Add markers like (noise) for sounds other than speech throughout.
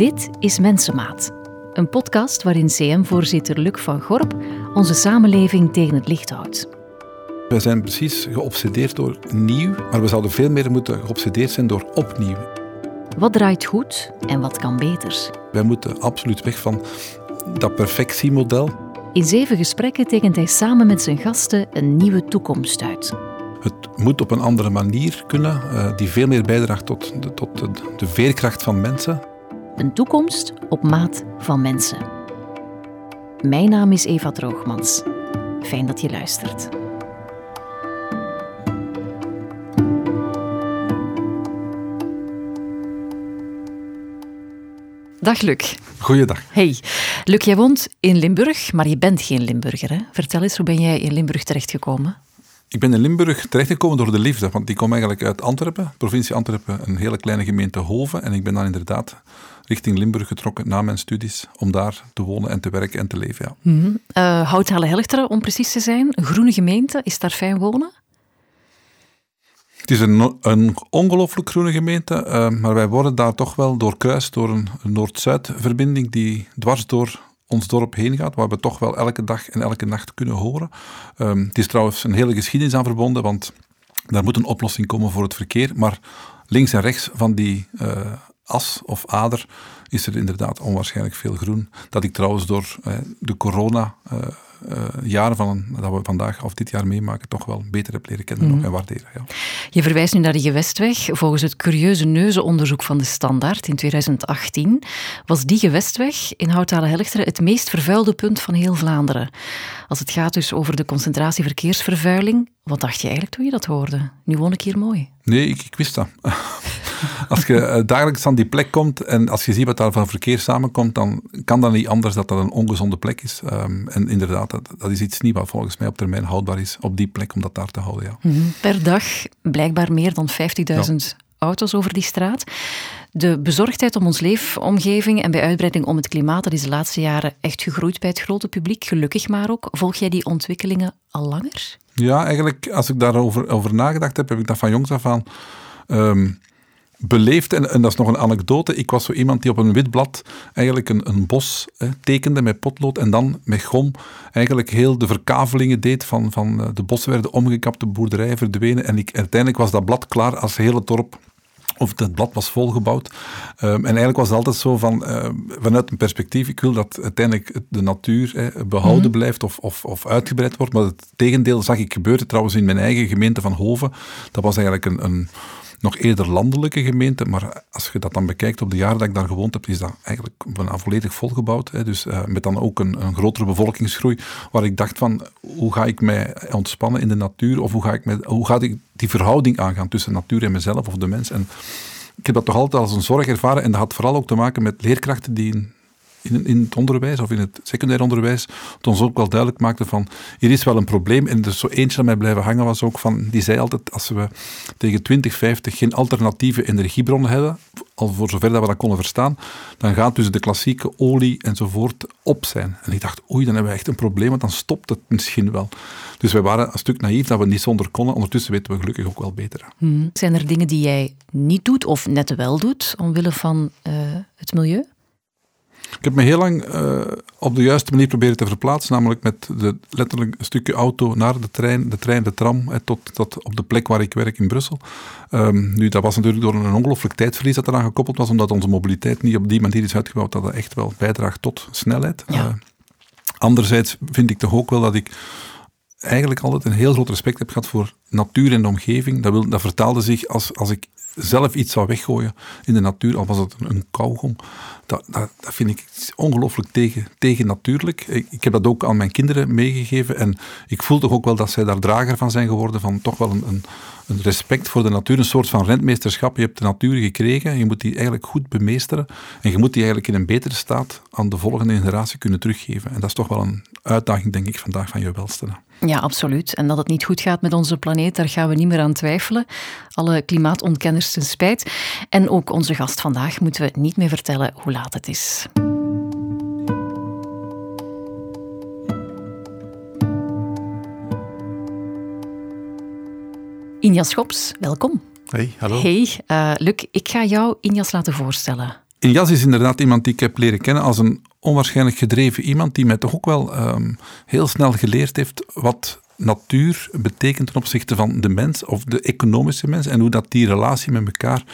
Dit is Mensenmaat, een podcast waarin CM-voorzitter Luc van Gorp onze samenleving tegen het licht houdt. We zijn precies geobsedeerd door nieuw, maar we zouden veel meer moeten geobsedeerd zijn door opnieuw. Wat draait goed en wat kan beter? Wij moeten absoluut weg van dat perfectiemodel. In zeven gesprekken tekent hij samen met zijn gasten een nieuwe toekomst uit. Het moet op een andere manier kunnen, eh, die veel meer bijdraagt tot, de, tot de, de veerkracht van mensen. Een toekomst op maat van mensen. Mijn naam is Eva Droogmans. Fijn dat je luistert. Dag Luc. Goeiedag. Hey, Luc, jij woont in Limburg, maar je bent geen Limburger. Hè? Vertel eens, hoe ben jij in Limburg terechtgekomen? Ik ben in Limburg terechtgekomen door de liefde, want die kom eigenlijk uit Antwerpen, provincie Antwerpen, een hele kleine gemeente Hoven. En ik ben dan inderdaad richting Limburg getrokken na mijn studies, om daar te wonen en te werken en te leven. Ja. Mm -hmm. uh, Houthalen-Helchteren, om precies te zijn, een groene gemeente, is daar fijn wonen? Het is een, een ongelooflijk groene gemeente, uh, maar wij worden daar toch wel doorkruist door een Noord-Zuid-verbinding die dwars door ons dorp heen gaat, waar we toch wel elke dag en elke nacht kunnen horen. Um, het is trouwens een hele geschiedenis aan verbonden, want daar moet een oplossing komen voor het verkeer, maar links en rechts van die uh, as of ader is er inderdaad onwaarschijnlijk veel groen. Dat ik trouwens door uh, de corona uh, uh, jaren van, dat we vandaag of dit jaar meemaken, toch wel beter heb leren kennen mm. en waarderen. Ja. Je verwijst nu naar de gewestweg. Volgens het curieuze neuzenonderzoek van de Standaard in 2018 was die gewestweg in Houthalen-Helchteren het meest vervuilde punt van heel Vlaanderen. Als het gaat dus over de concentratie verkeersvervuiling, wat dacht je eigenlijk toen je dat hoorde? Nu woon ik hier mooi. Nee, ik, ik wist dat. (laughs) als je dagelijks aan die plek komt en als je ziet wat daar van verkeer samenkomt, dan kan dat niet anders dat dat een ongezonde plek is. Um, en inderdaad, dat, dat, is iets niet wat volgens mij op termijn houdbaar is op die plek om dat daar te houden. Ja. Mm -hmm. Per dag blijkbaar meer dan 50.000 ja. auto's over die straat. De bezorgdheid om ons leefomgeving en bij uitbreiding om het klimaat, dat is de laatste jaren echt gegroeid bij het grote publiek. Gelukkig maar ook. Volg jij die ontwikkelingen al langer? Ja, eigenlijk, als ik daarover over nagedacht heb, heb ik dat van jongs af aan um, beleefd. En, en, dat is nog een anekdote. Ik was zo iemand die op een wit blad eigenlijk een, een bos hè, tekende met potlood en dan met gom eigenlijk heel de verkavelingen deed van, van de bossen werden omgekapt, de boerderijen verdwenen. En ik, uiteindelijk was dat blad klaar als hele dorp of het blad was volgebouwd. Um, en eigenlijk was het altijd zo van, uh, vanuit een perspectief, ik wil dat uiteindelijk de natuur hè, behouden mm. blijft of, of, of, uitgebreid wordt. Maar het tegendeel zag ik gebeuren trouwens in mijn eigen gemeente van Hoven. Dat was eigenlijk een, een nog eerder landelijke gemeente, maar als je dat dan bekijkt op de jaren dat ik daar gewoond heb, is dat eigenlijk bijna volledig volgebouwd. Hè. Dus uh, met dan ook een, een, grotere bevolkingsgroei, waar ik dacht van, hoe ga ik mij ontspannen in de natuur, of hoe ga ik, mij, hoe ga ik die verhouding aangaan tussen natuur en mezelf of de mens. En ik heb dat toch altijd als een zorg ervaren, en dat had vooral ook te maken met leerkrachten die in, in het onderwijs of in het secundair onderwijs, het ons ook wel duidelijk maakte van hier is wel een probleem. En er zo eentje dat mij blijven hangen was ook van, die zei altijd als we tegen 2050 geen alternatieve energiebronnen hebben, al voor zover dat we dat konden verstaan, dan gaat dus de klassieke olie enzovoort op zijn. En ik dacht, oei, dan hebben we echt een probleem, want dan stopt het misschien wel. Dus wij waren een stuk naïef dat we niet zonder konden. Ondertussen weten we gelukkig ook wel beter. Hmm. Zijn er dingen die jij niet doet of net wel doet omwille van uh, het milieu? Ik heb me heel lang uh, op de juiste manier proberen te verplaatsen, namelijk met de, letterlijk een stukje auto naar de trein, de trein, de tram, hè, tot, tot op de plek waar ik werk in Brussel. Um, nu, dat was natuurlijk door een ongelooflijk tijdverlies dat eraan gekoppeld was, omdat onze mobiliteit niet op die manier is uitgebouwd dat dat echt wel bijdraagt tot snelheid. Ja. Uh, anderzijds vind ik toch ook wel dat ik eigenlijk altijd een heel groot respect heb gehad voor natuur en de omgeving. Dat, wil, dat vertaalde zich als, als ik zelf iets zou weggooien in de natuur, al was het een, een kauwgom, dat, dat, vind ik ongelooflijk tegen, tegen natuurlijk. Ik, ik, heb dat ook aan mijn kinderen meegegeven en ik voel toch ook wel dat zij daar drager van zijn geworden, van toch wel een, een, een respect voor de natuur, een soort van rentmeesterschap. Je hebt de natuur gekregen, je moet die eigenlijk goed bemeesteren en je moet die eigenlijk in een betere staat aan de volgende generatie kunnen teruggeven. En dat is toch wel een uitdaging, denk ik, vandaag van je welste. Ja, absoluut. En dat het niet goed gaat met onze planeet, daar gaan we niet meer aan twijfelen. Alle klimaatontkenners ten spijt. En ook onze gast vandaag moeten we niet meer vertellen hoe laat het is. Injas Schops, welkom. Hey, hallo. Hey, uh, Luc, ik ga jou Injas laten voorstellen. Jas is inderdaad iemand die ik heb leren kennen als een onwaarschijnlijk gedreven iemand die mij toch ook wel um, heel snel geleerd heeft wat natuur betekent ten opzichte van de mens of de economische mens en hoe dat die relatie met elkaar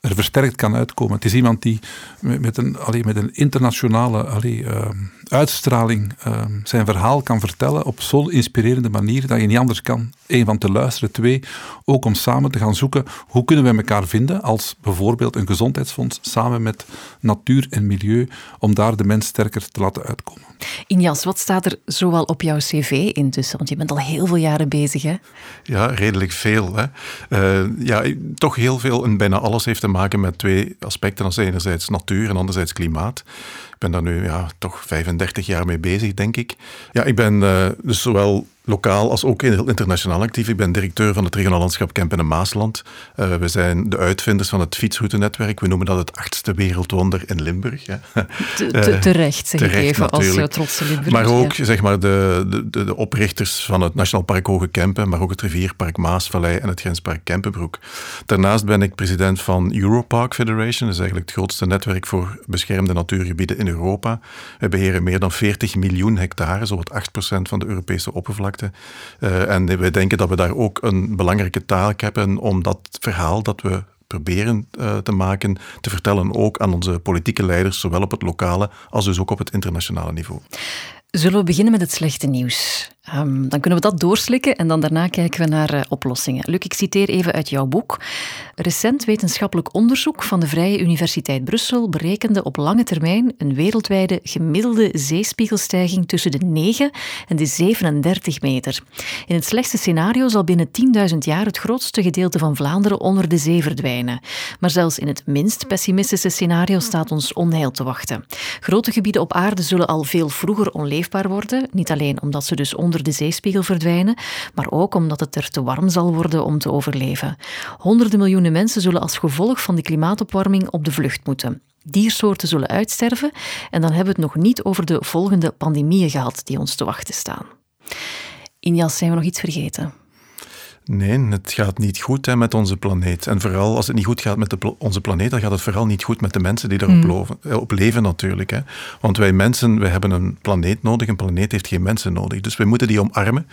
er versterkt kan uitkomen. Het is iemand die met een, allee, met een internationale allee, uh, uitstraling uh, zijn verhaal kan vertellen op zo'n inspirerende manier dat je niet anders kan. Eén, van te luisteren. Twee, ook om samen te gaan zoeken hoe kunnen we elkaar vinden als bijvoorbeeld een gezondheidsfonds samen met natuur en milieu om daar de mens sterker te laten uitkomen. Injas, wat staat er zoal op jouw cv intussen? Want je bent al heel veel jaren bezig, hè? Ja, redelijk veel. Hè? Uh, ja, toch heel veel en bijna alles heeft te maken met twee aspecten. Is enerzijds natuur en anderzijds klimaat. Ik ben daar nu ja, toch 35 jaar mee bezig, denk ik. Ja, ik ben uh, dus zowel lokaal als ook internationaal actief. Ik ben directeur van het regionaal landschap Kempen en Maasland. Uh, we zijn de uitvinders van het fietsroutenetwerk. We noemen dat het achtste wereldwonder in Limburg. Ja. Te, te, terecht, zeg terecht, ik even, natuurlijk. als trotse Limburg. Maar ook zeg maar, de, de, de, oprichters van het Nationaal Park Hoge Kempen, maar ook het Rivierpark Maasvallei en het Grenspark Kempenbroek. Daarnaast ben ik president van Europark Federation. Dat is eigenlijk het grootste netwerk voor beschermde natuurgebieden in Europa. We beheren meer dan 40 miljoen hectare, zo 8% van de Europese oppervlakte. Uh, en wij denken dat we daar ook een belangrijke taak hebben om dat verhaal dat we proberen uh, te maken, te vertellen ook aan onze politieke leiders, zowel op het lokale als dus ook op het internationale niveau. Zullen we beginnen met het slechte nieuws? Um, dan kunnen we dat doorslikken en dan daarna kijken we naar uh, oplossingen. Luc, ik citeer even uit jouw boek. Recent wetenschappelijk onderzoek van de Vrije Universiteit Brussel berekende op lange termijn een wereldwijde gemiddelde zeespiegelstijging tussen de 9 en de 37 meter. In het slechtste scenario zal binnen 10.000 jaar het grootste gedeelte van Vlaanderen onder de zee verdwijnen. Maar zelfs in het minst pessimistische scenario staat ons onheil te wachten. Grote gebieden op aarde zullen al veel vroeger onleefbaar worden, niet alleen omdat ze dus onder onder de zeespiegel verdwijnen, maar ook omdat het er te warm zal worden om te overleven. Honderden miljoenen mensen zullen als gevolg van de klimaatopwarming op de vlucht moeten. Diersoorten zullen uitsterven en dan hebben we het nog niet over de volgende pandemieën gehad die ons te wachten staan. Injas, zijn we nog iets vergeten? Nee, het gaat niet goed hè, met onze planeet. En vooral als het niet goed gaat met de, onze planeet, dan gaat het vooral niet goed met de mensen die erop mm. Eh, op leven natuurlijk. Hè. Want wij mensen, wij hebben een planeet nodig. Een planeet heeft geen mensen nodig. Dus we moeten die omarmen.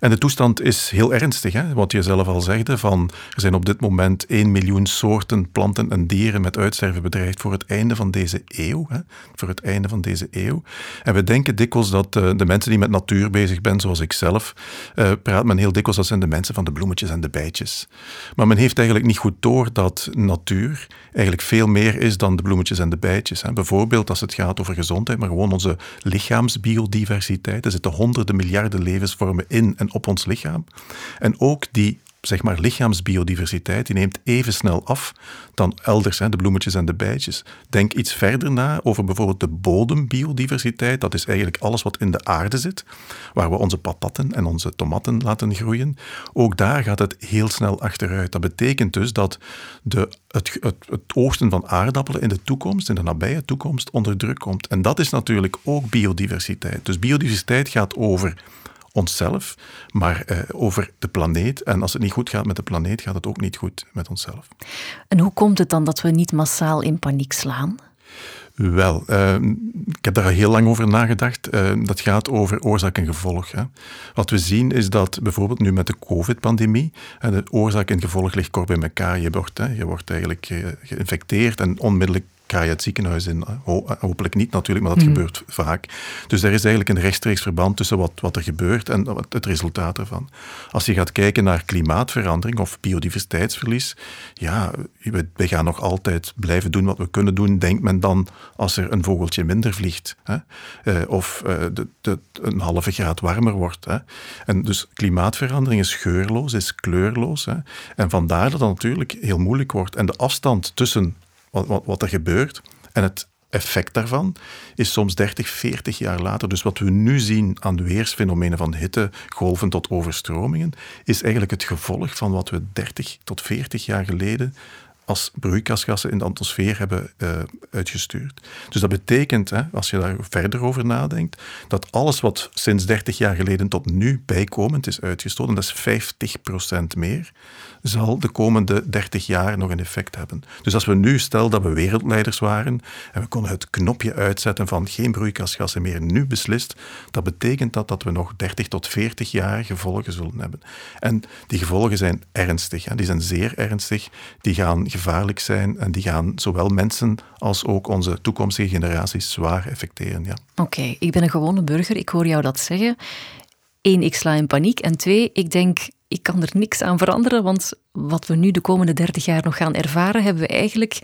En de toestand is heel ernstig. Hè. Wat je zelf al zegde, van, er zijn op dit moment 1 miljoen soorten planten en dieren met uitsterven bedreigd voor het einde van deze eeuw. Hè. Voor het einde van deze eeuw. En we denken dikwijls dat uh, de mensen die met natuur bezig zijn, zoals ik zelf, uh, praat men heel dikwijls, dat zijn de mensen van de bloemetjes en de bijtjes. Maar men heeft eigenlijk niet goed door dat natuur eigenlijk veel meer is dan de bloemetjes en de bijtjes. Bijvoorbeeld als het gaat over gezondheid, maar gewoon onze lichaamsbiodiversiteit. Er zitten honderden miljarden levensvormen in en op ons lichaam. En ook die zeg maar, lichaamsbiodiversiteit, die neemt even snel af dan elders, hè, de bloemetjes en de bijtjes. Denk iets verder na over bijvoorbeeld de bodembiodiversiteit. Dat is eigenlijk alles wat in de aarde zit, waar we onze patatten en onze tomaten laten groeien. Ook daar gaat het heel snel achteruit. Dat betekent dus dat de, het, het, het oogsten van aardappelen in de toekomst, in de nabije toekomst, onder druk komt. En dat is natuurlijk ook biodiversiteit. Dus biodiversiteit gaat over onszelf, maar uh, over de planeet. En als het niet goed gaat met de planeet, gaat het ook niet goed met onszelf. En hoe komt het dan dat we niet massaal in paniek slaan? Wel, uh, ik heb daar heel lang over nagedacht. Uh, dat gaat over oorzaak en gevolg. Hè. Wat we zien is dat bijvoorbeeld nu met de COVID-pandemie, de oorzaak en gevolg ligt kort bij elkaar. Je wordt, hè, je wordt eigenlijk geïnfecteerd en onmiddellijk ga je het ziekenhuis in. hopelijk niet natuurlijk, maar dat mhm. gebeurt vaak. Dus er is eigenlijk een rechtstreeks verband tussen wat, wat er gebeurt en het resultaat ervan. Als je gaat kijken naar klimaatverandering of biodiversiteitsverlies, ja, we, we gaan nog altijd blijven doen wat we kunnen doen, denkt men dan als er een vogeltje minder vliegt. Hè? Eh, of uh, de, de, een halve graad warmer wordt. Hè? En dus klimaatverandering is geurloos, is kleurloos. Hè? En vandaar dat het natuurlijk heel moeilijk wordt. En de afstand tussen wat, wat, wat er gebeurt. En het effect daarvan is soms 30, 40 jaar later. Dus wat we nu zien aan de weersfenomenen van hitte, golven tot overstromingen, is eigenlijk het gevolg van wat we 30 tot 40 jaar geleden als broeikasgassen in de atmosfeer hebben uh, uitgestuurd. Dus dat betekent, hè, als je daar verder over nadenkt, dat alles wat sinds 30 jaar geleden tot nu bijkomend is uitgestoten, dat is 50% meer, zal de komende 30 jaar nog een effect hebben. Dus als we nu, stel dat we wereldleiders waren en we konden het knopje uitzetten van geen broeikasgassen meer, nu beslist, dat betekent dat dat we nog 30 tot 40 jaar gevolgen zullen hebben. En die gevolgen zijn ernstig, hè. die zijn zeer ernstig, die gaan gevaarlijk zijn en die gaan zowel mensen als ook onze toekomstige generaties zwaar effecteren. Ja. Oké, ik ben een gewone burger, ik hoor jou dat zeggen. Eén, ik sla in paniek. En twee, ik denk, ik kan er niks aan veranderen, want wat we nu de komende dertig jaar nog gaan ervaren, hebben we eigenlijk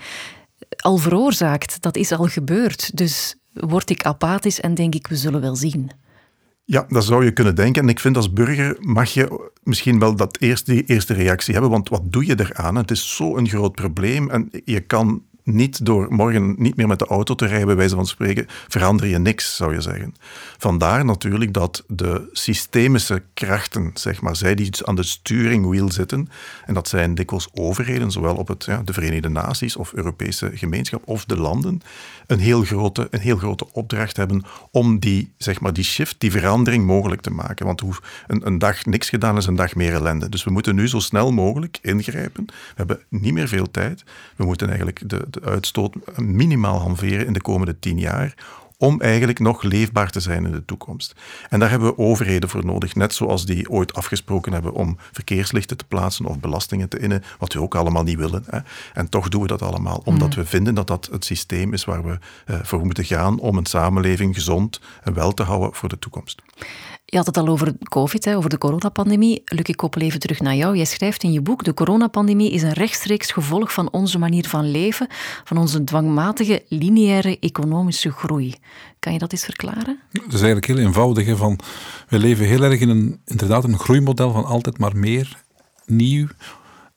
al veroorzaakt. Dat is al gebeurd. Dus word ik apathisch en denk ik, we zullen wel zien. Ja, dat zou je kunnen denken. En ik vind als burger mag je misschien wel dat eerste, die eerste reactie hebben. Want wat doe je eraan? Het is zo'n groot probleem. En je kan niet door morgen niet meer met de auto te rijden, bij wijze van spreken, verander je niks, zou je zeggen. Vandaar natuurlijk dat de systemische krachten, zeg maar, zij die aan de sturingwiel zitten, en dat zijn dikwijls overheden, zowel op het, ja, de Verenigde Naties of Europese gemeenschap of de landen, een heel grote, een heel grote opdracht hebben om die, zeg maar, die shift, die verandering mogelijk te maken. Want hoe een, een dag niks gedaan is een dag meer ellende. Dus we moeten nu zo snel mogelijk ingrijpen. We hebben niet meer veel tijd. We moeten eigenlijk de, de uitstoot minimaal halveren in de komende tien jaar om eigenlijk nog leefbaar te zijn in de toekomst. En daar hebben we overheden voor nodig, net zoals die ooit afgesproken hebben om verkeerslichten te plaatsen of belastingen te innen, wat we ook allemaal niet willen. Hè. En toch doen we dat allemaal, omdat mhm. we vinden dat dat het systeem is waar we uh, voor moeten gaan om een samenleving gezond en wel te houden voor de toekomst. Je had het al over COVID, over de coronapandemie. Luc, ik koppel even terug naar jou. Jij schrijft in je boek: De coronapandemie is een rechtstreeks gevolg van onze manier van leven, van onze dwangmatige lineaire economische groei. Kan je dat eens verklaren? Dat is eigenlijk heel eenvoudig. Van, we leven heel erg in een, inderdaad een groeimodel van altijd maar meer, nieuw.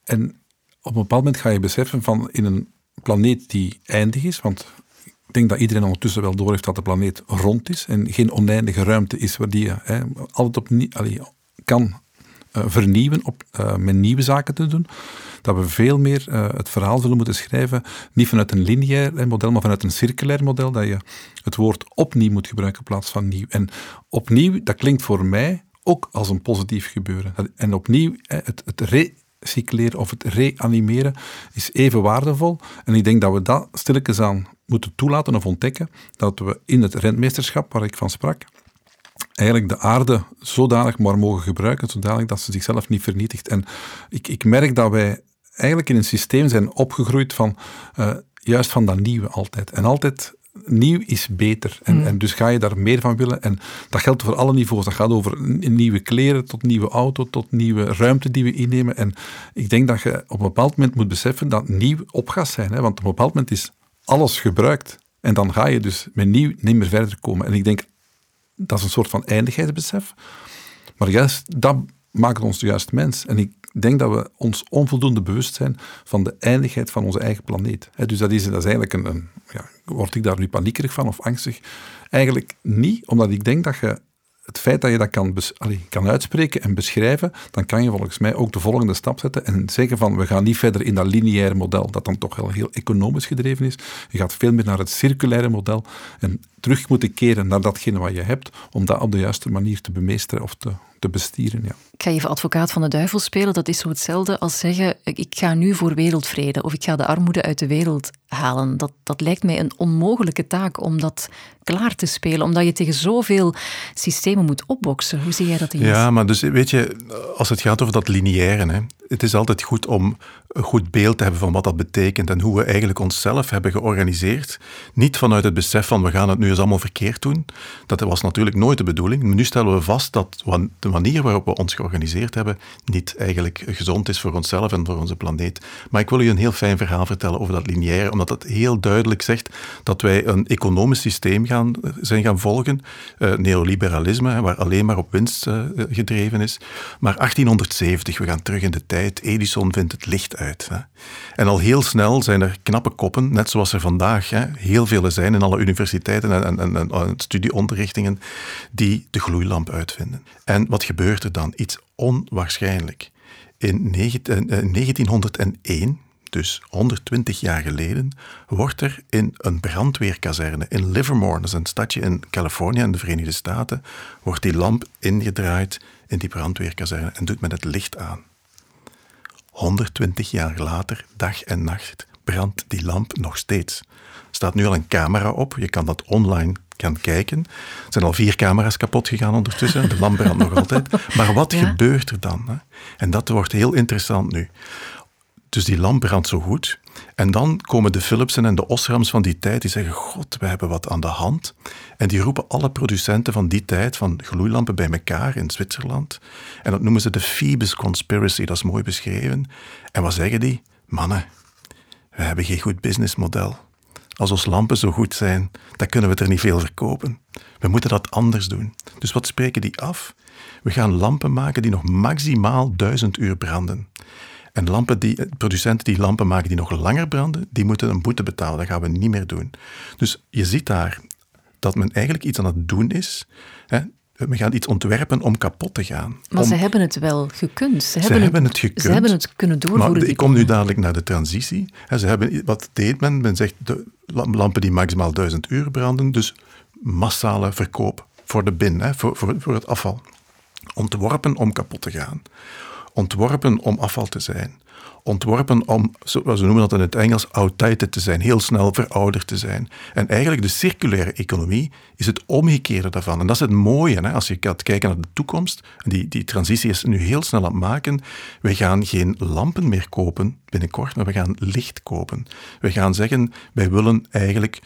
En op een bepaald moment ga je beseffen van in een planeet die eindig is, want denk dat iedereen ondertussen wel door heeft dat de planeet rond is en geen oneindige ruimte is waar die je hè, altijd op allee, kan uh, vernieuwen op, uh, met nieuwe zaken te doen. Dat we veel meer het verhaal zullen moeten schrijven, niet vanuit een lineair model, maar vanuit een circulair model, dat je het woord opnieuw moet gebruiken in plaats van nieuw. En opnieuw, dat klinkt voor mij ook als een positief gebeuren. En opnieuw, het, het recycleren of het reanimeren is even waardevol. En ik denk dat we dat stilletjes aan moeten toelaten of ontdekken dat we in het rentmeesterschap waar ik van sprak, eigenlijk de aarde zodanig maar mogen gebruiken, zodanig dat ze zichzelf niet vernietigt. En ik, ik merk dat wij eigenlijk in een systeem zijn opgegroeid van uh, juist van dat nieuwe altijd. En altijd nieuw is beter. En, mm. en, dus ga je daar meer van willen. En dat geldt voor alle niveaus. Dat gaat over nieuwe kleren, tot nieuwe auto, tot nieuwe ruimte die we innemen. En ik denk dat je op een bepaald moment moet beseffen dat nieuw op gaat zijn. Hè? Want op een bepaald moment is alles gebruikt. En dan ga je dus met nieuw niet meer verder komen. En ik denk, dat is een soort van eindigheidsbesef. Maar juist dat maakt ons juist mens. En ik denk dat we ons onvoldoende bewust zijn van de eindigheid van onze eigen planeet. dus dat is, dat is eigenlijk een, een ja, word ik daar nu paniekerig van of angstig? Eigenlijk niet, omdat ik denk dat je het feit dat je dat kan, kan uitspreken en beschrijven, dan kan je volgens mij ook de volgende stap zetten en zeggen van we gaan niet verder in dat lineaire model, dat dan toch wel heel economisch gedreven is. Je gaat veel meer naar het circulaire model en terug moeten keren naar datgene wat je hebt, om dat op de juiste manier te bemeesteren of te, te bestieren. Ja. Ik ga even advocaat van de duivel spelen. Dat is zo hetzelfde als zeggen: ik ga nu voor wereldvrede of ik ga de armoede uit de wereld halen. Dat, dat lijkt mij een onmogelijke taak om dat klaar te spelen, omdat je tegen zoveel systemen moet opboksen. Hoe zie jij dat in Ja, maar dus weet je, als het gaat over dat lineaire, hè, het is altijd goed om een goed beeld te hebben van wat dat betekent en hoe we eigenlijk onszelf hebben georganiseerd. Niet vanuit het besef van we gaan het nu eens allemaal verkeerd doen. Dat was natuurlijk nooit de bedoeling. Maar nu stellen we vast dat de manier waarop we ons georganiseerd hebben niet eigenlijk gezond is voor onszelf en voor onze planeet. Maar ik wil u een heel fijn verhaal vertellen over dat lineaire, omdat het heel duidelijk zegt dat wij een economisch systeem gaan, zijn gaan volgen. Uh, neoliberalisme, waar alleen maar op winst uh, gedreven is. Maar 1870, we gaan terug in de tijd. Edison vindt het licht uit. Hè. En al heel snel zijn er knappe koppen, net zoals er vandaag hè, heel vele zijn in alle universiteiten en, en, en, en studieonderrichtingen, die de gloeilamp uitvinden. En wat gebeurt er dan? Iets onwaarschijnlijk. In 1901, dus 120 jaar geleden, wordt er in een brandweerkazerne in Livermore, dat is een stadje in Californië in de Verenigde Staten, wordt die lamp ingedraaid in die brandweerkazerne en doet men het licht aan. 120 jaar later, dag en nacht, brandt die lamp nog steeds. Er staat nu al een camera op, je kan dat online gaan kijken. Er zijn al vier camera's kapot gegaan ondertussen, de lamp brandt nog altijd. Maar wat gebeurt er dan? Hè? En dat wordt heel interessant nu. Dus die lamp brandt zo goed. En dan komen de Philipsen en de Osrams van die tijd, die zeggen, god, we hebben wat aan de hand. En die roepen alle producenten van die tijd, van gloeilampen, bij elkaar in Zwitserland. En dat noemen ze de Phoebus Conspiracy, dat is mooi beschreven. En wat zeggen die? Mannen, we hebben geen goed businessmodel. Als onze lampen zo goed zijn, dan kunnen we er niet veel verkopen. We moeten dat anders doen. Dus wat spreken die af? We gaan lampen maken die nog maximaal duizend uur branden. En lampen die, producenten die lampen maken die nog langer branden, die moeten een boete betalen. Dat gaan we niet meer doen. Dus je ziet daar dat men eigenlijk iets aan het doen is. Hè, we gaan iets ontwerpen om kapot te gaan. Maar om, ze hebben het wel gekund. Ze, ze hebben, het, gekund. Ze hebben het kunnen doorvoeren. Maar ik kom nu dadelijk naar de transitie. Ze hebben, wat deed men? Men zegt de lampen die maximaal duizend uur branden, dus massale verkoop voor de bin, hè, voor, voor, voor het afval. Ontworpen om kapot te gaan. Ontworpen om afval te zijn ontworpen om, zoals we noemen dat in het Engels, outdated te zijn, heel snel verouderd te zijn. En eigenlijk de circulaire economie is het omgekeerde daarvan. En dat is het mooie, hè, als je gaat kijken naar de toekomst. Die, die transitie is nu heel snel aan het maken. We gaan geen lampen meer kopen binnenkort, maar we gaan licht kopen. We gaan zeggen, wij willen eigenlijk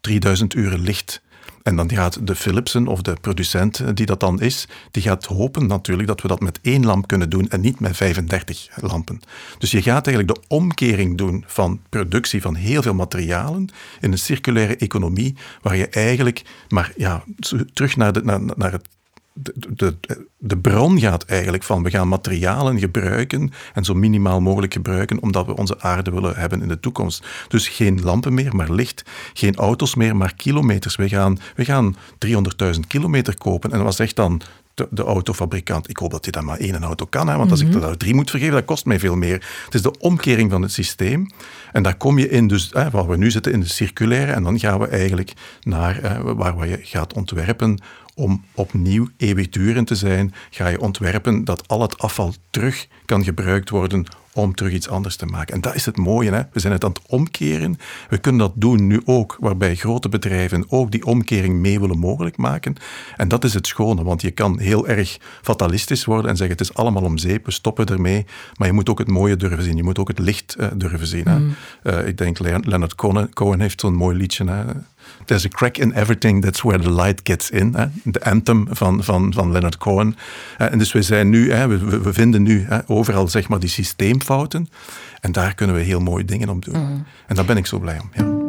3000 uur licht en dan gaat de Philipsen of de producent die dat dan is, die gaat hopen natuurlijk dat we dat met één lamp kunnen doen en niet met 35 lampen. Dus je gaat eigenlijk de omkering doen van productie van heel veel materialen in een circulaire economie, waar je eigenlijk maar ja, terug naar, de, naar, naar het de, de, bron gaat eigenlijk van we gaan materialen gebruiken en zo minimaal mogelijk gebruiken omdat we onze aarde willen hebben in de toekomst. Dus geen lampen meer, maar licht. Geen auto's meer, maar kilometers. We gaan, we gaan 300.000 kilometer kopen. En wat zegt dan de, de, autofabrikant. Ik hoop dat hij dan maar één auto kan, hè, want als ik mhm. er nou drie moet vergeven, dat kost mij veel meer. Het is de omkering van het systeem. En daar kom je in, dus hè, waar we nu zitten, in de circulaire. En dan gaan we eigenlijk naar eh, waar je gaat ontwerpen om opnieuw eeuwigdurend te zijn, ga je ontwerpen dat al het afval terug kan gebruikt worden om terug iets anders te maken. En dat is het mooie. Hè? We zijn het aan het omkeren. We kunnen dat doen nu ook, waarbij grote bedrijven ook die omkering mee willen mogelijk maken. En dat is het schone, want je kan heel erg fatalistisch worden en zeggen het is allemaal om zeep, we stoppen ermee. Maar je moet ook het mooie durven zien. Je moet ook het licht uh, durven zien. Hè? Mm. Uh, ik denk Leonard Cohen, Cohen heeft zo'n mooi liedje. Hè? There's a crack in everything, that's where the light gets in. Hè? De anthem van, van, van Leonard Cohen. En dus we zijn nu, hè, we, we vinden nu hè, overal zeg maar die systeemfouten. En daar kunnen we heel mooie dingen op doen. Mm. En daar ben ik zo blij om. Ja.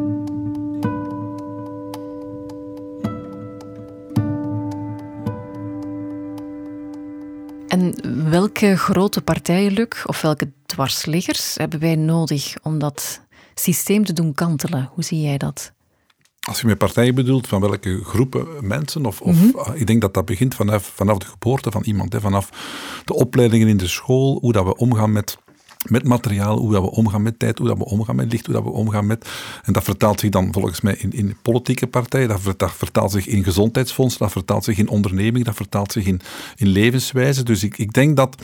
En welke grote partijen, Luc, of welke dwarsliggers hebben wij nodig om dat systeem te doen kantelen? Hoe zie jij dat? Als je met partijen bedoelt, van welke groepen mensen? Of, of mhm. ah, ik denk dat dat begint vanaf, vanaf de geboorte van iemand. Hè, vanaf de opleidingen in de school, hoe dat we omgaan met, met materiaal, hoe dat we omgaan met tijd, hoe dat we omgaan met licht, hoe dat we omgaan met... En dat vertaalt zich dan volgens mij in, in politieke partijen, dat, dat vertaalt zich in gezondheidsfondsen, dat vertaalt zich in onderneming, dat vertaalt zich in, in levenswijze. Dus ik, ik denk dat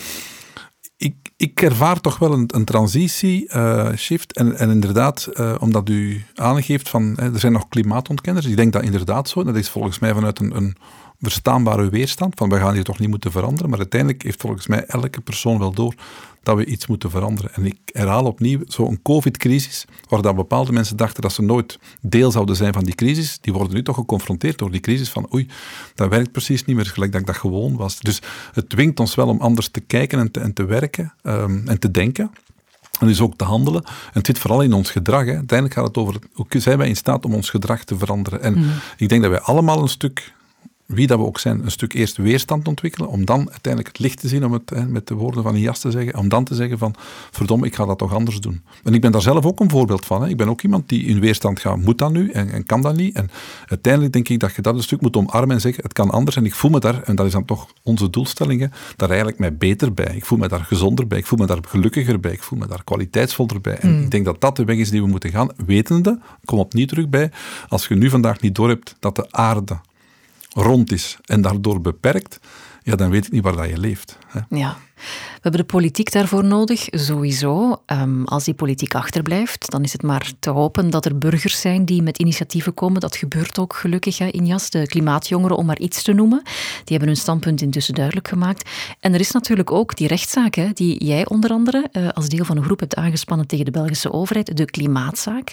ik, ik ervaar toch wel een, een transitie-shift. Eh, en, en inderdaad, uh, omdat u aangeeft van er zijn nog klimaatontkenners. Ik denk dat inderdaad zo. Dat is volgens mij vanuit een, een verstaanbare weerstand. Van we gaan hier toch niet moeten veranderen. Maar uiteindelijk heeft volgens mij elke persoon wel door dat we iets moeten veranderen. En ik herhaal opnieuw, zo'n covid-crisis, waar bepaalde mensen dachten dat ze nooit deel zouden zijn van die crisis, die worden nu toch geconfronteerd door die crisis van oei, dat werkt precies niet meer gelijk dat ik dat gewoon was. Dus het dwingt ons wel om anders te kijken en te, en te werken um, en te denken. En dus ook te handelen. En het zit vooral in ons gedrag. Hè. Uiteindelijk gaat het over hoe zijn wij in staat om ons gedrag te veranderen. En mm. ik denk dat wij allemaal een stuk wie dat we ook zijn, een stuk eerst weerstand ontwikkelen, om dan uiteindelijk het licht te zien, om het hè, met de woorden van Jas te zeggen, om dan te zeggen van, verdomme, ik ga dat toch anders doen. En ik ben daar zelf ook een voorbeeld van. Hè. Ik ben ook iemand die in weerstand gaat, moet dat nu en, en, kan dat niet. En uiteindelijk denk ik dat je dat een stuk moet omarmen en zeggen, het kan anders. En ik voel me daar, en dat is dan toch onze doelstellingen, daar eigenlijk mij beter bij. Ik voel me daar gezonder bij, ik voel me daar gelukkiger bij, ik voel me daar kwaliteitsvoller bij. En hmm. ik denk dat dat de weg is die we moeten gaan, wetende, kom opnieuw terug bij, als je nu vandaag niet doorhebt dat de aarde rond is en daardoor beperkt, ja, dan weet ik niet waar dat je leeft. Hè. Ja. We hebben de politiek daarvoor nodig, sowieso. Um, als die politiek achterblijft, dan is het maar te hopen dat er burgers zijn die met initiatieven komen. Dat gebeurt ook gelukkig hè, in Jas. De klimaatjongeren, om maar iets te noemen, die hebben hun standpunt intussen duidelijk gemaakt. En er is natuurlijk ook die rechtszaak, hè, die jij onder andere uh, als deel van een groep hebt aangespannen tegen de Belgische overheid, de klimaatzaak.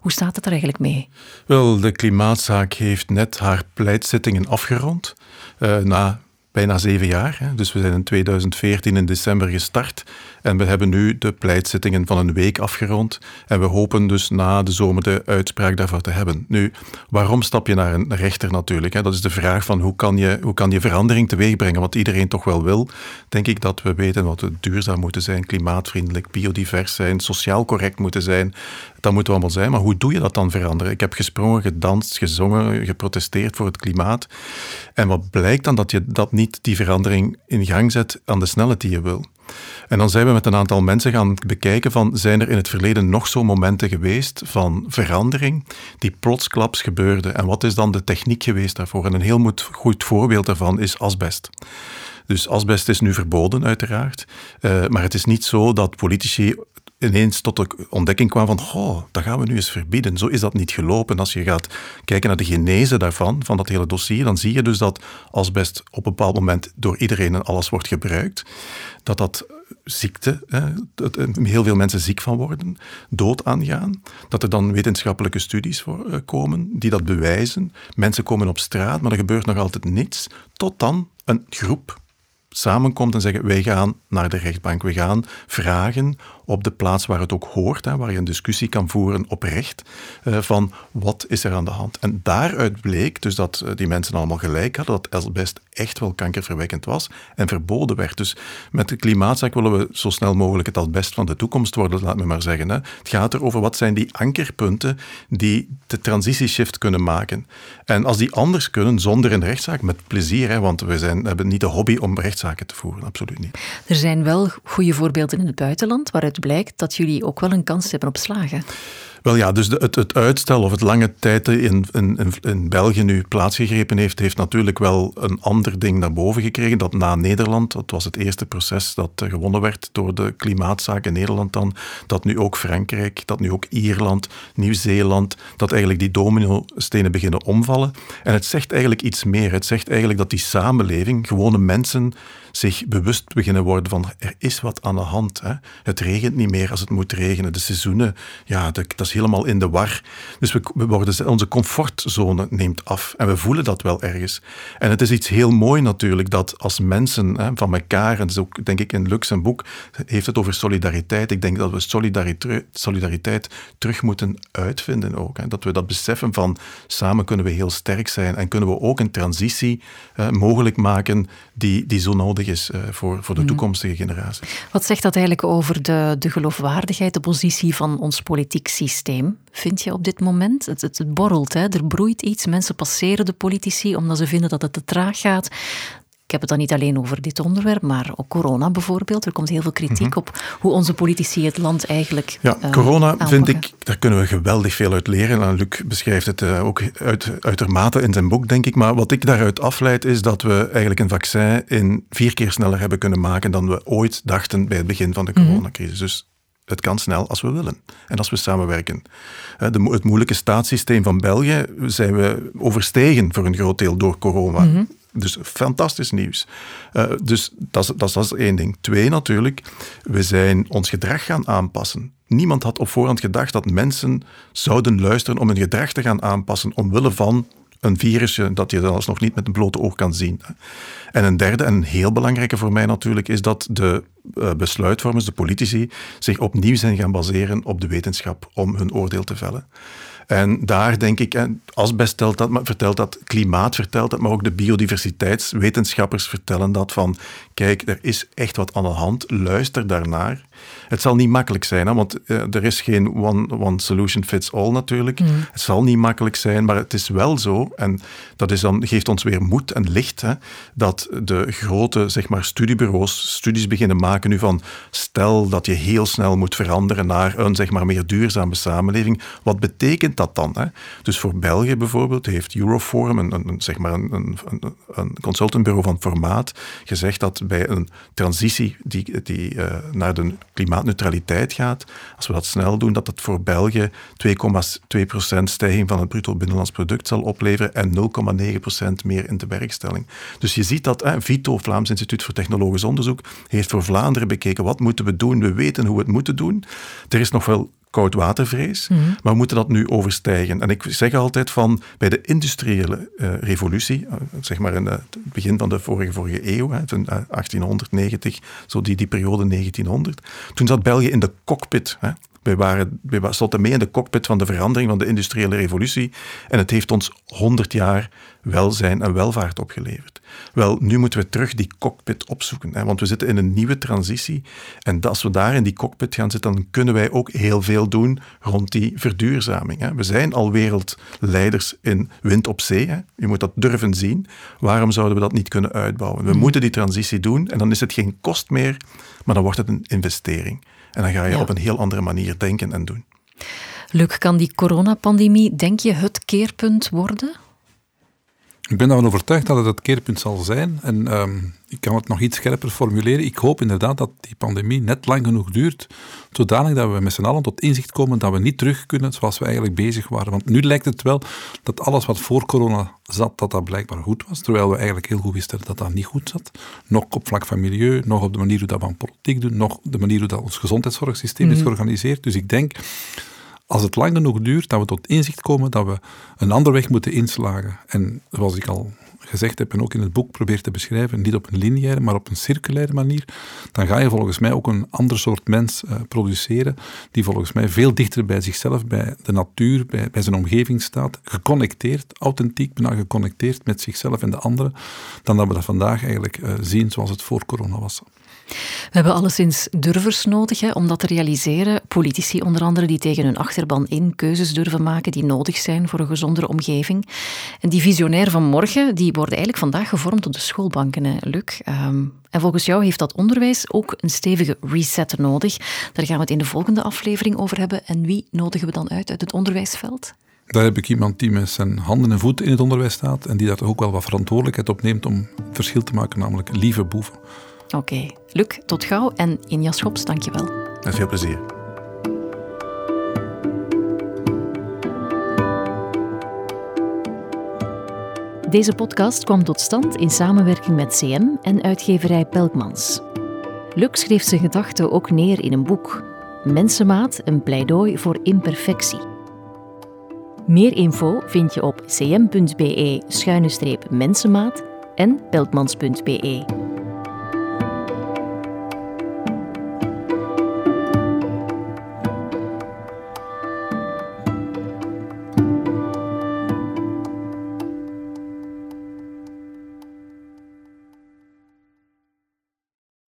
Hoe staat het er eigenlijk mee? Wel, de klimaatzaak heeft net haar pleitzittingen afgerond. Uh, na bijna zeven jaar. Hè. Dus we zijn in 2014 in december gestart. En we hebben nu de pleitzittingen van een week afgerond. En we hopen dus na de zomer de uitspraak daarvoor te hebben. Nu, waarom stap je naar een rechter natuurlijk? Hè? Dat is de vraag van hoe kan, je, hoe kan je verandering teweeg brengen? Wat iedereen toch wel wil. Denk ik dat we weten wat we duurzaam moeten zijn, klimaatvriendelijk, biodivers zijn, sociaal correct moeten zijn. Dat moeten we allemaal zijn. Maar hoe doe je dat dan veranderen? Ik heb gesprongen, gedanst, gezongen, geprotesteerd voor het klimaat. En wat blijkt dan dat je dat niet die verandering in gang zet aan de snelheid die je wil? En dan zijn we met een aantal mensen gaan bekijken van zijn er in het verleden nog zo momenten geweest van verandering die plotsklaps gebeurden en wat is dan de techniek geweest daarvoor? En een heel goed voorbeeld daarvan is asbest. Dus asbest is nu verboden, uiteraard. Uh, maar het is niet zo dat politici ineens tot de ontdekking kwam van, oh, dat gaan we nu eens verbieden. Zo is dat niet gelopen. Als je gaat kijken naar de genese daarvan, van dat hele dossier, dan zie je dus dat asbest op een bepaald moment door iedereen en alles wordt gebruikt. Dat dat ziekte, hè, dat heel veel mensen ziek van worden, dood aangaan. Dat er dan wetenschappelijke studies voor eh, komen die dat bewijzen. Mensen komen op straat, maar er gebeurt nog altijd niets. Tot dan een groep samenkomt en zeggen wij gaan naar de rechtbank, we gaan vragen op de plaats waar het ook hoort, hè, waar je een discussie kan voeren oprecht, uh, van wat is er aan de hand. En daaruit bleek dus dat uh, die mensen allemaal gelijk hadden, dat asbest echt wel kankerverwekkend was en verboden werd. Dus met de klimaatzaak willen we zo snel mogelijk het asbest van de toekomst worden, laat me maar zeggen. Hè. Het gaat erover wat zijn die ankerpunten die de transitieshift kunnen maken. En als die anders kunnen, zonder een rechtszaak, met plezier, hè, want we zijn, hebben niet de hobby om rechtszaken te voeren, absoluut niet. Er zijn wel goede voorbeelden in het buitenland waaruit blijkt dat jullie ook wel een kans hebben op slagen. Wel ja, dus de, het, het, uitstel of het lange tijd in, in, in, België nu plaatsgegrepen heeft, heeft natuurlijk wel een ander ding naar boven gekregen. Dat na Nederland, dat was het eerste proces dat gewonnen werd door de klimaatzaak in Nederland dan, dat nu ook Frankrijk, dat nu ook Ierland, Nieuw-Zeeland, dat eigenlijk die domino-stenen beginnen omvallen. En het zegt eigenlijk iets meer. Het zegt eigenlijk dat die samenleving, gewone mensen, zich bewust beginnen worden van er is wat aan de hand. Hè. Het regent niet meer als het moet regenen. De seizoenen, ja, dat, is helemaal in de war. Dus we, we worden, onze comfortzone neemt af en we voelen dat wel ergens. En het is iets heel mooi natuurlijk dat als mensen hè, van elkaar, en is ook denk ik in Lux boek, heeft het over solidariteit. Ik denk dat we solidariteit, solidariteit terug moeten uitvinden ook. Hè. Dat we dat beseffen van samen kunnen we heel sterk zijn en kunnen we ook een transitie mogelijk maken die, die zo nodig is uh, voor, voor de mhm. toekomstige generaties. Wat zegt dat eigenlijk over de, de geloofwaardigheid, de positie van ons politiek systeem? vind je op dit moment. Het, het, borrelt, hè? er broeit iets. Mensen passeren de politici omdat ze vinden dat het te traag gaat. Ik heb het dan niet alleen over dit onderwerp, maar ook corona bijvoorbeeld. Er komt heel veel kritiek mhm. op hoe onze politici het land eigenlijk. Ja, uh, corona vind ik, daar kunnen we geweldig veel uit leren. En Luc beschrijft het uh, ook uit, uitermate in zijn boek, denk ik. Maar wat ik daaruit afleid, is dat we eigenlijk een vaccin in vier keer sneller hebben kunnen maken dan we ooit dachten bij het begin van de mhm. coronacrisis. Dus het kan snel als we willen en als we samenwerken. De, het moeilijke staatssysteem van België zijn we overstegen voor een groot deel door corona. Mhm. Dus fantastisch nieuws. Uh, dus dat, is één ding. Twee natuurlijk, we zijn ons gedrag gaan aanpassen. Niemand had op voorhand gedacht dat mensen zouden luisteren om hun gedrag te gaan aanpassen omwille van een virusje dat je zelfs nog niet met een blote oog kan zien. En een derde, en een heel belangrijke voor mij natuurlijk, is dat de uh, besluitvormers, de politici, zich opnieuw zijn gaan baseren op de wetenschap om hun oordeel te vellen. En daar denk ik, en asbest dat, maar vertelt dat, klimaat vertelt dat, maar ook de biodiversiteitswetenschappers vertellen dat van, kijk, er is echt wat aan de hand, luister daarnaar. Het zal niet makkelijk zijn, hè, want uh, er is geen one, one solution fits all natuurlijk. Mm. Het zal niet makkelijk zijn, maar het is wel zo, en dat is dan, geeft ons weer moed en licht, hè, dat de grote zeg maar, studiebureaus studies beginnen maken nu van stel dat je heel snel moet veranderen naar een zeg maar, meer duurzame samenleving. Wat betekent dat dan? Hè? Dus voor België bijvoorbeeld heeft Euroforum, een, een, zeg maar een, een, een consultantbureau van formaat, gezegd dat bij een transitie die, die uh, naar de klimaatneutraliteit gaat, als we dat snel doen, dat dat voor België 2,2% stijging van het bruto binnenlands product zal opleveren en 0,9% meer in de werkstelling. Dus je ziet dat hè, VITO, Vlaams Instituut voor Technologisch Onderzoek, heeft voor Vlaanderen bekeken wat moeten we doen. We weten hoe we het moeten doen. Er is nog wel koudwatervrees, mm maar we moeten dat nu overstijgen. En ik zeg altijd van bij de industriële uh, revolutie, uh, zeg maar in het begin van de vorige, vorige eeuw, hè, 1890, zo die, die periode 1900, toen zat België in de cockpit. Hè. Wij, waren, wij stonden mee in de cockpit van de verandering van de industriële revolutie en het heeft ons 100 jaar welzijn en welvaart opgeleverd. Wel, nu moeten we terug die cockpit opzoeken, hè, want we zitten in een nieuwe transitie. En als we daar in die cockpit gaan zitten, dan kunnen wij ook heel veel doen rond die verduurzaming. Hè. We zijn al wereldleiders in wind op zee. Hè. Je moet dat durven zien. Waarom zouden we dat niet kunnen uitbouwen? We hmm. moeten die transitie doen en dan is het geen kost meer, maar dan wordt het een investering. En dan ga je op een heel andere manier denken en doen. Luc, kan die coronapandemie, denk je, het keerpunt worden? Ik ben ervan overtuigd dat het het keerpunt zal zijn. En ehm, ik kan het nog iets scherper formuleren. Ik hoop inderdaad dat die pandemie net lang genoeg duurt, zodanig dat we met z'n allen tot inzicht komen dat we niet terug kunnen zoals we eigenlijk bezig waren. Want nu lijkt het wel dat alles wat voor corona zat, dat dat blijkbaar goed was, terwijl we eigenlijk heel goed wisten dat dat niet goed zat. Nog op vlak van milieu, nog op de manier hoe dat we aan politiek doen, nog de manier hoe dat ons gezondheidszorgsysteem is mhm. georganiseerd. Dus ik denk als het lang genoeg duurt, dat we tot inzicht komen dat we een andere weg moeten inslagen. En zoals ik al gezegd heb en ook in het boek probeer te beschrijven, niet op een lineaire, maar op een circulaire manier, dan ga je volgens mij ook een ander soort mens uh, produceren, die volgens mij veel dichter bij zichzelf, bij de natuur, bij, bij zijn omgeving staat, geconnecteerd, authentiek, bijna geconnecteerd met zichzelf en de anderen, dan dat we dat vandaag eigenlijk uh, zien zoals het voor corona was. We hebben alleszins durvers nodig hè, om dat te realiseren. Politici onder andere die tegen hun achterban in keuzes durven maken die nodig zijn voor een gezondere omgeving. En die visionair van morgen, die worden eigenlijk vandaag gevormd op de schoolbanken, Luc. Ehm, en volgens jou heeft dat onderwijs ook een stevige reset nodig. Daar gaan we het in de volgende aflevering over hebben. En wie nodigen we dan uit uit het onderwijsveld? Daar heb ik iemand die met zijn handen en voeten in het onderwijs staat en die daar ook wel wat verantwoordelijkheid op neemt om verschil te maken, namelijk lieve boeven. Oké. Okay. Luc, tot gauw. En Inja Schops, dankjewel. Met veel plezier. Deze podcast kwam tot stand in samenwerking met CM en uitgeverij Pelkmans. Luc schreef zijn gedachten ook neer in een boek. Mensenmaat, een pleidooi voor imperfectie. Meer info vind je op cm.be-mensenmaat en pelkmans.be.